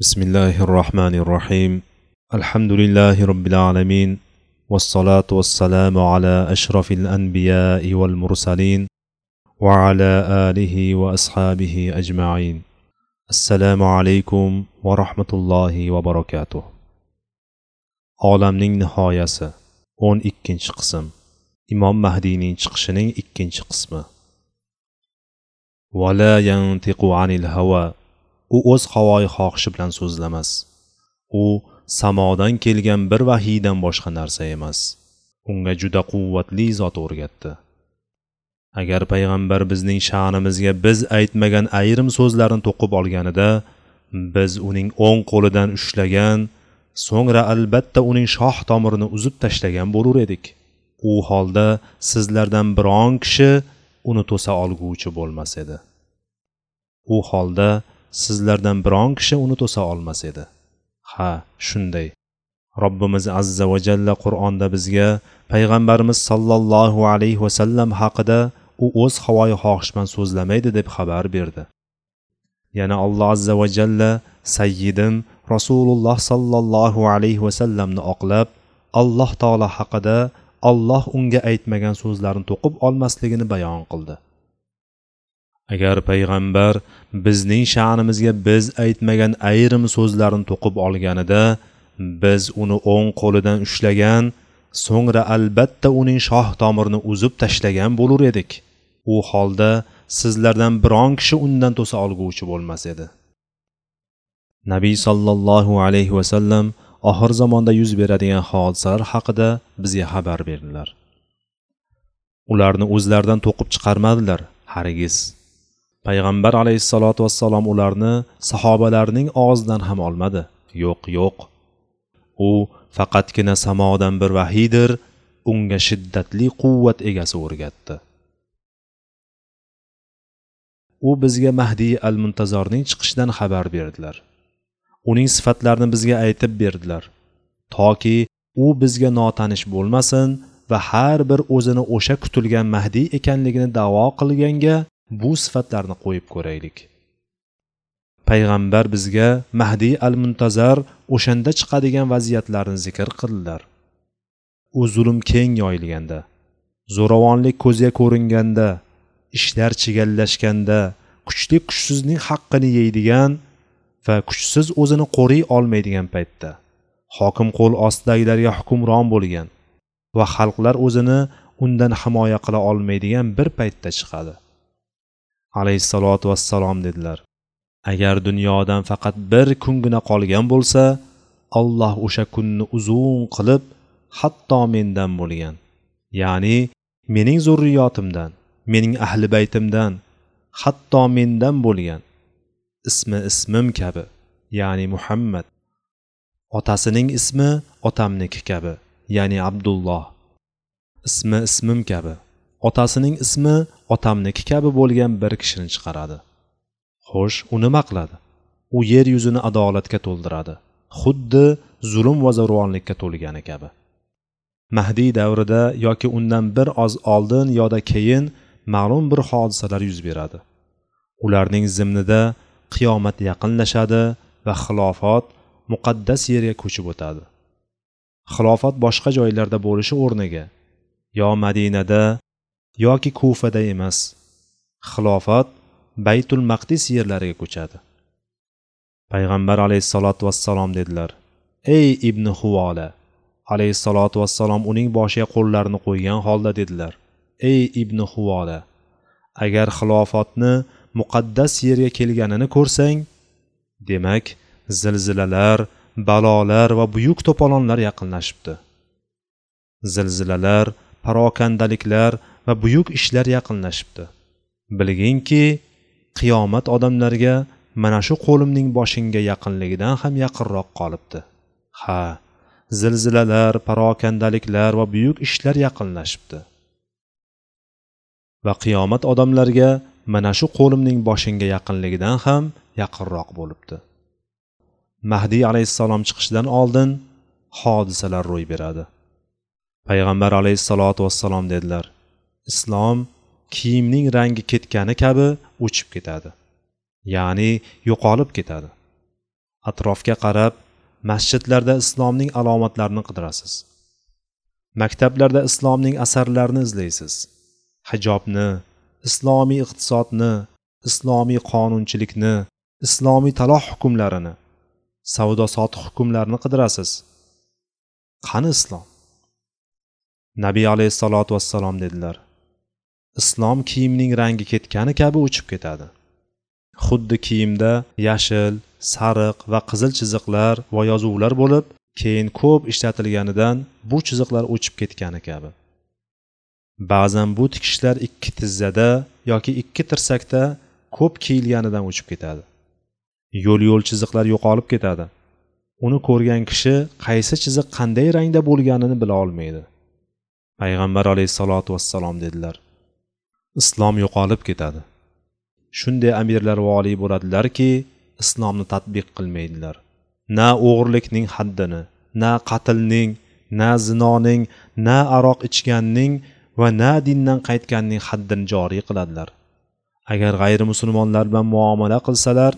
بسم الله الرحمن الرحيم الحمد لله رب العالمين والصلاه والسلام على اشرف الانبياء والمرسلين وعلى اله واصحابه اجمعين السلام عليكم ورحمة الله وبركاته va barakatuh. نهاية nihoyasi اكين ikkinchi امام مهدي نين chiqishining ikkinchi qismi. ولا ينطق عن الهوى u o'z havoyi xohishi bilan so'zlamas. U samodan kelgan bir vahiydan boshqa narsa emas. Unga juda quvvatli zot o'rgatdi. Agar payg'ambar bizning sha'nimizga biz aytmagan ayrim so'zlarni to'qib olganida biz uning o'ng qo'lidan ushlagan so'ngra albatta uning shoh tomirini uzib tashlagan bo'lur edik. U holda sizlardan biron kishi uni to'sa olguvchi bo'lmas edi. U holda sizlardan biron kishi uni to'sa olmas edi. Ha shunday. Robbimiz azza va jalla qur'onda bizga payg'ambarimiz sollallohu alayhi vasallam haqida u o'z havoyi xohish bilan so'zlamaydi deb xabar berdi. Yana alloh azza va jalla sayyidim rasululloh sollallohu alayhi vasallamni oqlab alloh taolo haqida alloh unga aytmagan so'zlarni to'qib olmasligini bayon qildi. Agar payg'ambar bizning sha'nimizga biz aytmagan ayrim so'zlarni to'qib olganida biz uni o'ng qo'lidan ushlagan so'ngra albatta uning shoh tomirini uzib tashlagan bo'lur edik. U holda sizlardan biron kishi undan to'sa olguvchi bo'lmas edi. Nabiy sollallohu alayhi vasallam oxir zamonda yuz beradigan hodisalar haqida bizga xabar berdilar. Ularni o'zlaridan to'qib chiqarmadilar hargiz payg'ambar alayhissalotu vassalom ularni sahobalarning og'zidan ham olmadi. Yo'q yo'q. U faqatgina samodan bir vahiydir unga shiddatli quvvat egasi o'rgatdi. U bizga mahdiy al muntazorning chiqishidan xabar berdilar. Uning sifatlarini bizga aytib berdilar. Toki u bizga notanish bo'lmasin va har bir o'zini o'sha kutilgan mahdiy ekanligini da'vo qilganga bu sifatlarni qo'yib ko'raylik. Payg'ambar bizga mahdiy al muntazar o'shanda chiqadigan vaziyatlarni zikr qildilar. U zulm keng yoyilganda zo'ravonlik ko'zga ko'ringanda ishlar chigallashganda kuchli kuchsizning haqqini yeydigan va kuchsiz o'zini qo'riy olmaydigan paytda hokim qo'l ostidagilarga hukmron bo'lgan va xalqlar o'zini undan himoya qila olmaydigan bir paytda chiqadi. Alayhissalotu vassalom dedilar. Agar dunyodan faqat bir kungina qolgan bo'lsa alloh o'sha kunni uzun qilib hatto mendan bo'lgan. Ya'ni mening zurriyotimdan mening ahli baytimdan hatto mendan bo'lgan. Ismi ismim kabi ya'ni muhammad. Otasining ismi otamniki kabi ya'ni abdulloh. Ismi ismim kabi otasining ismi otamniki kabi bo'lgan bir kishini chiqaradi. Xo'sh u nima qiladi? U yer yuzini adolatga to'ldiradi. Xuddi zulm va zo'ravonlikka to'lgani kabi. Mahdiy davrida yoki undan bir oz oldin yoda keyin ma'lum bir hodisalar yuz beradi. Ularning zimnida qiyomat yaqinlashadi va xilofat muqaddas yerga ko'chib o'tadi. Xilofat boshqa joylarda bo'lishi o'rniga yo madinada yoki kufada emas. Xilofat baytul maqdis yerlariga ko'chadi. Payg'ambar alayhissalotu vassalom dedilar ey ibn huvola alayhissalotu vassalom uning boshiga qo'llarini qo'ygan holda dedilar ey ibn huvola agar xilofatni muqaddas yerga kelganini ko'rsang demak zilzilalar balolar va buyuk to'polonlar yaqinlashibdi. Zilzilalar parokandaliklar va buyuk ishlar yaqinlashibdi. Bilginki qiyomat odamlarga mana shu qo'limning boshingga yaqinligidan ham yaqinroq qolibdi. Ha zilzilalar parokandaliklar va buyuk ishlar yaqinlashibdi. Va qiyomat odamlarga mana shu qo'limning boshingga yaqinligidan ham yaqinroq bo'libdi. Mahdiy alayhissalom chiqishidan oldin hodisalar ro'y beradi. Payg'ambar alayhissalotu vassalom dedilar islom kiyimning rangi ketgani kabi o'chib ketadi. Ya'ni yo'qolib ketadi. Atrofga qarab masjidlarda islomning alomatlarini qidirasiz. Maktablarda islomning asarlarini izlaysiz. Hijobni islomiy iqtisodni islomiy qonunchilikni islomiy taloq hukmlarini savdo sotiq hukmlarini qidirasiz. Qani islom? Nabiy alayhissalotu vassalom dedilar. Islom kiyimning rangi ketgani kabi o'chib ketadi. Xuddi kiyimda yashil sariq va qizil chiziqlar va yozuvlar bo'lib keyin ko'p ishlatilganidan bu chiziqlar o'chib ketgani kabi. Ba'zan bu tikishlar ikki tizzada yoki ikki tirsakda ko'p kiyilganidan o'chib ketadi. Yo'l yo'l chiziqlar yo'qolib ketadi. Uni ko'rgan kishi qaysi chiziq qanday rangda bo'lganini bila olmaydi. Payg'ambar alayhissalotu vassalom dedilar. Islom yo'qolib ketadi. Shunday amirlar voliy bo'ladilarki islomni tadbiq qilmaydilar. Na o'g'irlikning haddini na qatlning na zinoning na aroq ichganning va na dindan qaytganning haddini joriy qiladilar. Agar g'ayri musulmonlar bilan muomala qilsalar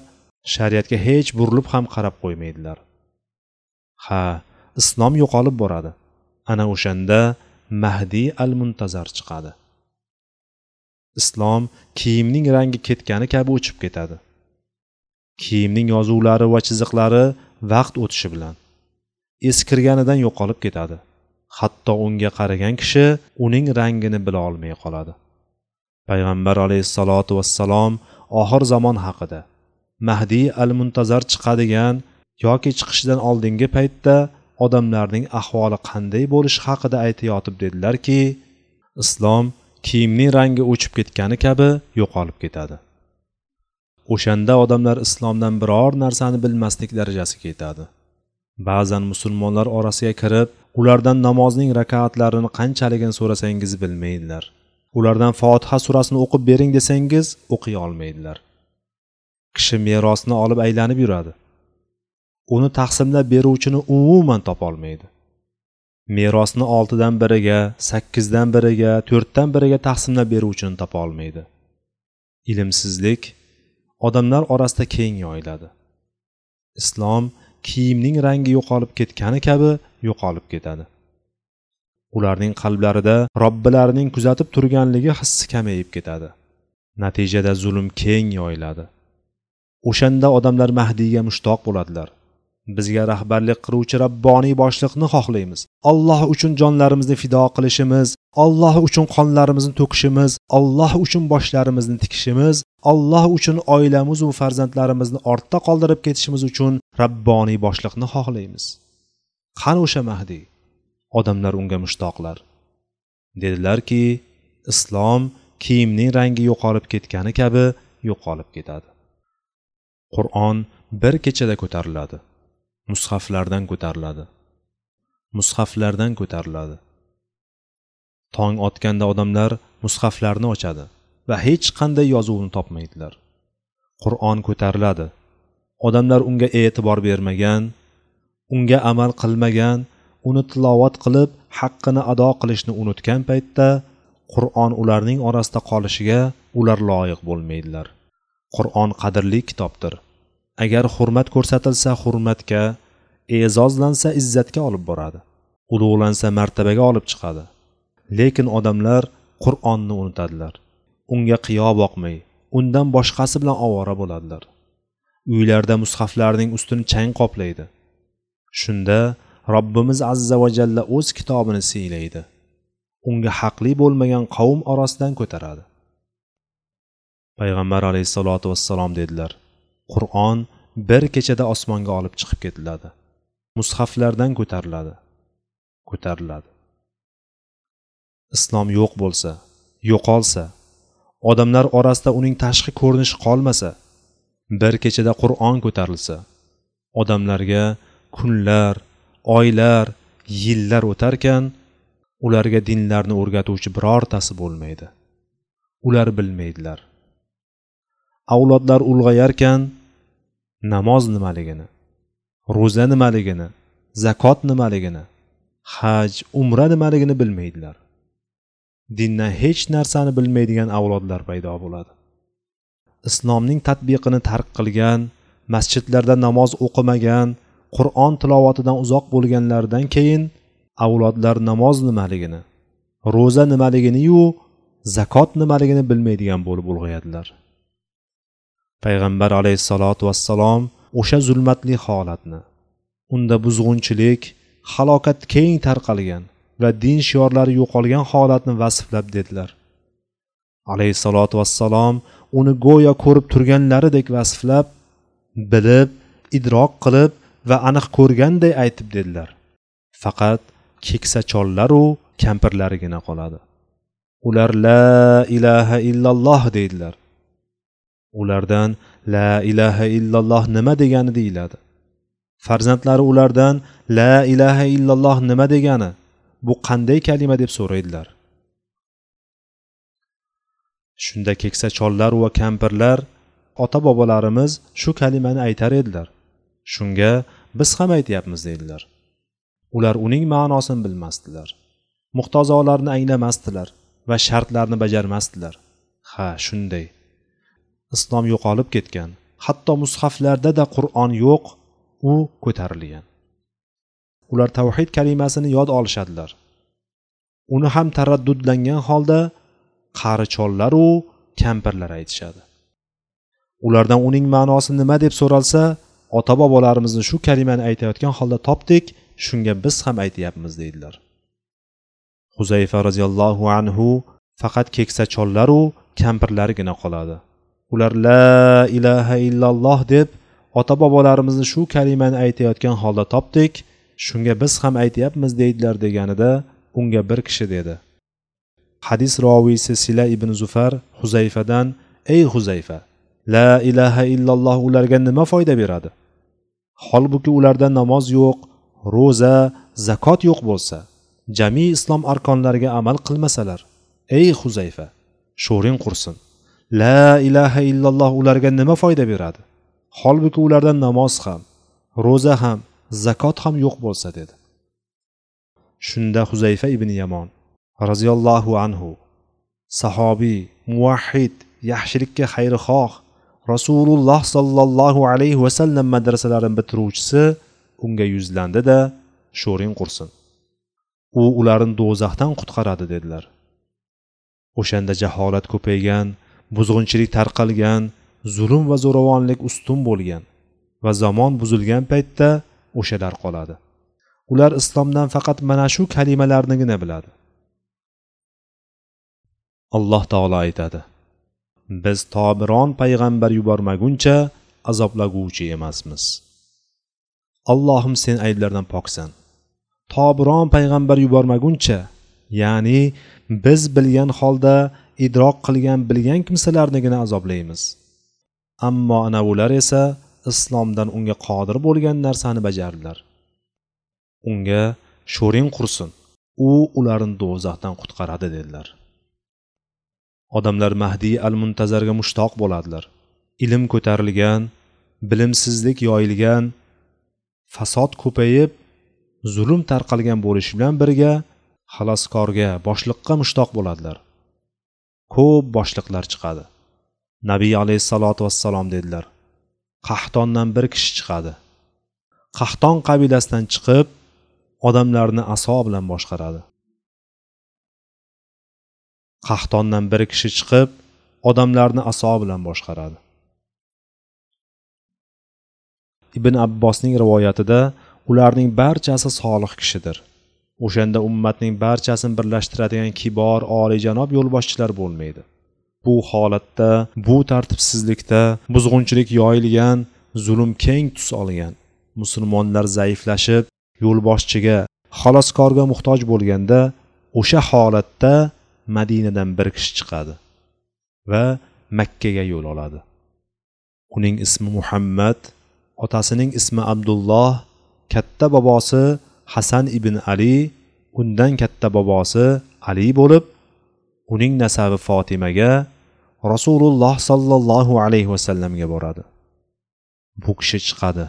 shariatga hech burilib ham qarab qo'ymaydilar. Ha islom yo'qolib boradi. Ana o'shanda mahdiy al muntazar chiqadi. Islom kiyimning rangi ketgani kabi o'chib ketadi. Kiyimning yozuvlari va chiziqlari vaqt o'tishi bilan eskirganidan yo'qolib ketadi. Hatto unga qaragan kishi uning rangini bila olmay qoladi. Payg'ambar alayhissalotu vassalom oxir zamon haqida mahdiy al muntazar chiqadigan yoki chiqishidan oldingi paytda odamlarning ahvoli qanday bo'lishi haqida aytayotib dedilarki islom kiyimning rangi o'chib ketgani kabi yo'qolib ketadi. O'shanda odamlar islomdan biror narsani bilmaslik darajasiga yetadi ba'zan musulmonlar orasiga kirib ulardan namozning rakaatlarini qanchaligini so'rasangiz bilmaydilar. Ulardan fotiha surasini o'qib bering desangiz o'qiy olmaydilar. Kishi merosni olib aylanib yuradi. Uni taqsimlab beruvchini umuman topolmaydi merosni oltidan biriga sakkizdan biriga to'rtdan biriga taqsimlab beruvchini topa olmaydi. Ilmsizlik odamlar orasida keng yoyiladi. Islom kiyimning rangi yo'qolib ketgani kabi yo'qolib ketadi. Ularning qalblarida robbilarining kuzatib turganligi hissi kamayib ketadi. Natijada zulm keng yoyiladi. O'shanda odamlar mahdiyga mushtoq bo'ladilar. Bizga rahbarlik qiluvchi rabboniy boshliqni xohlaymiz. Alloh uchun jonlarimizni fido qilishimiz alloh uchun qonlarimizni to'kishimiz alloh uchun boshlarimizni tikishimiz alloh uchun oilamizu farzandlarimizni ortda qoldirib ketishimiz uchun rabboniy boshliqni xohlaymiz. Qani o'sha mahdiy odamlar unga mushtoqlar. Dedilarki islom kiyimning rangi yo'qolib ketgani kabi yo'qolib ketadi. Qur'on bir kechada ko'tariladi. Mushaflardan ko'tariladi. Mushaflardan ko'tariladi. Tong otganda odamlar mushaflarni ochadi va hech qanday yozuvni topmaydilar. Qur'on ko'tariladi. Odamlar unga e'tibor bermagan unga amal qilmagan uni tilovat qilib haqqini ado qilishni unutgan paytda qur'on ularning orasida qolishiga ular loyiq bo'lmaydilar. Qur'on qadrli kitobdir. Agar hurmat ko'rsatilsa hurmatga e'zozlansa izzatga olib boradi. Ulug'lansa martabaga olib chiqadi. Lekin odamlar qur'onni unutadilar. Unga qiyo boqmay undan boshqasi bilan ovora bo'ladilar. Uylarda mushaflarning ustini chang qoplaydi. Shunda robbimiz azza va jalla o'z kitobini siylaydi. Unga haqli bo'lmagan qavm orasidan ko'taradi. Payg'ambar alayhissalotu vassalom dedilar qur'on bir kechada osmonga olib chiqib ketiladi. Mushaflardan ko'tariladi. Ko'tariladi. Islom yo'q bo'lsa yo'qolsa odamlar orasida uning tashqi ko'rinishi qolmasa bir kechada qur'on ko'tarilsa odamlarga kunlar oylar yillar o'tarkan ularga dinlarni o'rgatuvchi birortasi bo'lmaydi. Ular bilmaydilar. Avlodlar ulg'ayarkan namoz nimaligini ro'za nimaligini zakot nimaligini haj umra nimaligini bilmaydilar. Dindan hech narsani bilmaydigan avlodlar paydo bo'ladi. Islomning tadbiqini tark qilgan masjidlarda namoz o'qimagan qur'on tilovatidan uzoq bo'lganlaridan keyin avlodlar namoz nimaligini ro'za nimaliginiyu zakot nimaligini bilmaydigan bo'lib ulg'ayadilar. Payg'ambar alayhissalotu vassalom o'sha zulmatli holatni unda buzg'unchilik halokat keng tarqalgan va din shiorlari yo'qolgan holatni vasflab dedilar. Alayhissalotu vassalom uni go'yo ko'rib turganlaridek vasflab bilib idrok qilib va aniq ko'rganday aytib dedilar. Faqat keksa chollaru kampirlarigina qoladi. Ular la ilaha illalloh deydilar. Ulardan la ilaha illalloh nima degani? deyiladi. Farzandlari ulardan la ilaha illalloh nima degani? Bu qanday kalima deb so'raydilar. Shunda keksa chollar va kampirlar ota bobolarimiz shu kalimani aytar edilar. Shunga biz ham aytyapmiz deydilar. Ular uning ma'nosini bilmasdilar. Muhtozolarni anglamasdilar va shartlarni bajarmasdilar. Ha shunday. Islom yo'qolib ketgan. Hatto mushaflardada qur'on yo'q u ko'tarilgan. Ular tavhid kalimasini yod olishadilar. Uni ham taraddudlangan holda qari chollaru kampirlar aytishadi. Ulardan uning ma'nosi nima deb so'ralsa ota bobolarimizni shu kalimani aytayotgan holda topdik shunga biz ham aytyapmiz deydilar. Huzayfa roziyallohu anhu faqat keksa chollaru kampirlargina qoladi. Ular la ilaha illalloh deb ota bobolarimizni shu kalimani aytayotgan holda topdik. Shunga biz ham aytyapmiz deydilar deganida unga bir kishi dedi. Hadis roviysi sila ibn zufar huzayfadan ey huzayfa la ilaha illalloh ularga nima foyda beradi? Holbuki ularda namoz yo'q ro'za zakot yo'q bo'lsa jami islom arkonlariga amal qilmasalar ey huzayfa sho'ring qursin. La ilaha illalloh ularga nima foyda beradi? Holbuki ularda namoz ham ro'za ham zakot ham yo'q bo'lsa dedi. Shunda huzayfa ibn yamon roziyallohu anhu sahobiy muvahhid yaxshilikka xayrixoh rasululloh sollallohu alayhi vasallam madrasalarini bitiruvchisi unga yuzlandi da sho'ring qursin. U ularni do'zaxdan qutqaradi dedilar. O'shanda jaholat ko'paygan buzg'unchilik tarqalgan zulm va zo'ravonlik ustun bo'lgan va zamon buzilgan paytda o'shalar qoladi. Ular islomdan faqat mana shu kalimalarnigina biladi. Alloh taolo aytadi biz to biron payg'ambar yubormaguncha azoblaguvchi emasmiz. Allohim sen ayblardan poksan. To biron payg'ambar yubormaguncha ya'ni biz bilgan holda idrok qilgan bilgan kimsalarnigina azoblaymiz. Ammo anavilar esa islomdan unga qodir bo'lgan narsani bajardilar. Unga sho'ring qursin u ularni do'zaxdan qutqaradi dedilar. Odamlar mahdiy al muntazarga mushtoq bo'ladilar. Ilm ko'tarilgan bilimsizlik yoyilgan fasod ko'payib zulm tarqalgan bo'lishi bilan birga xaloskorga boshliqqa mushtoq bo'ladilar. Ko'p boshliqlar chiqadi. Nabiy alayhissalotu vassalom dedilar qahtondan bir kishi chiqadi. Qahton qabilasidan chiqib odamlarni aso bilan boshqaradi. Qahtondan bir kishi chiqib odamlarni aso bilan boshqaradi. Ibn abbosning rivoyatida ularning barchasi solih kishidir. O'shanda ummatning barchasini birlashtiradigan kibor oliyjanob yo'lboshchilar bo'lmaydi. Bu holatda bu tartibsizlikda buzg'unchilik yoyilgan zulm keng tus olgan. Musulmonlar zaiflashib yo'lboshchiga xaloskorga muhtoj bo'lganda o'sha holatda madinadan bir kishi chiqadi va makkaga yo'l oladi. Uning ismi muhammad otasining ismi abdulloh katta bobosi hasan ibn ali undan katta bobosi ali bo'lib uning nasabi fotimaga rasululloh sollallohu alayhi vasallamga boradi. Bu kishi chiqadi.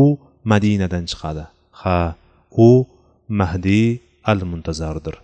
U madinadan chiqadi. Ha u mahdiy al muntazardir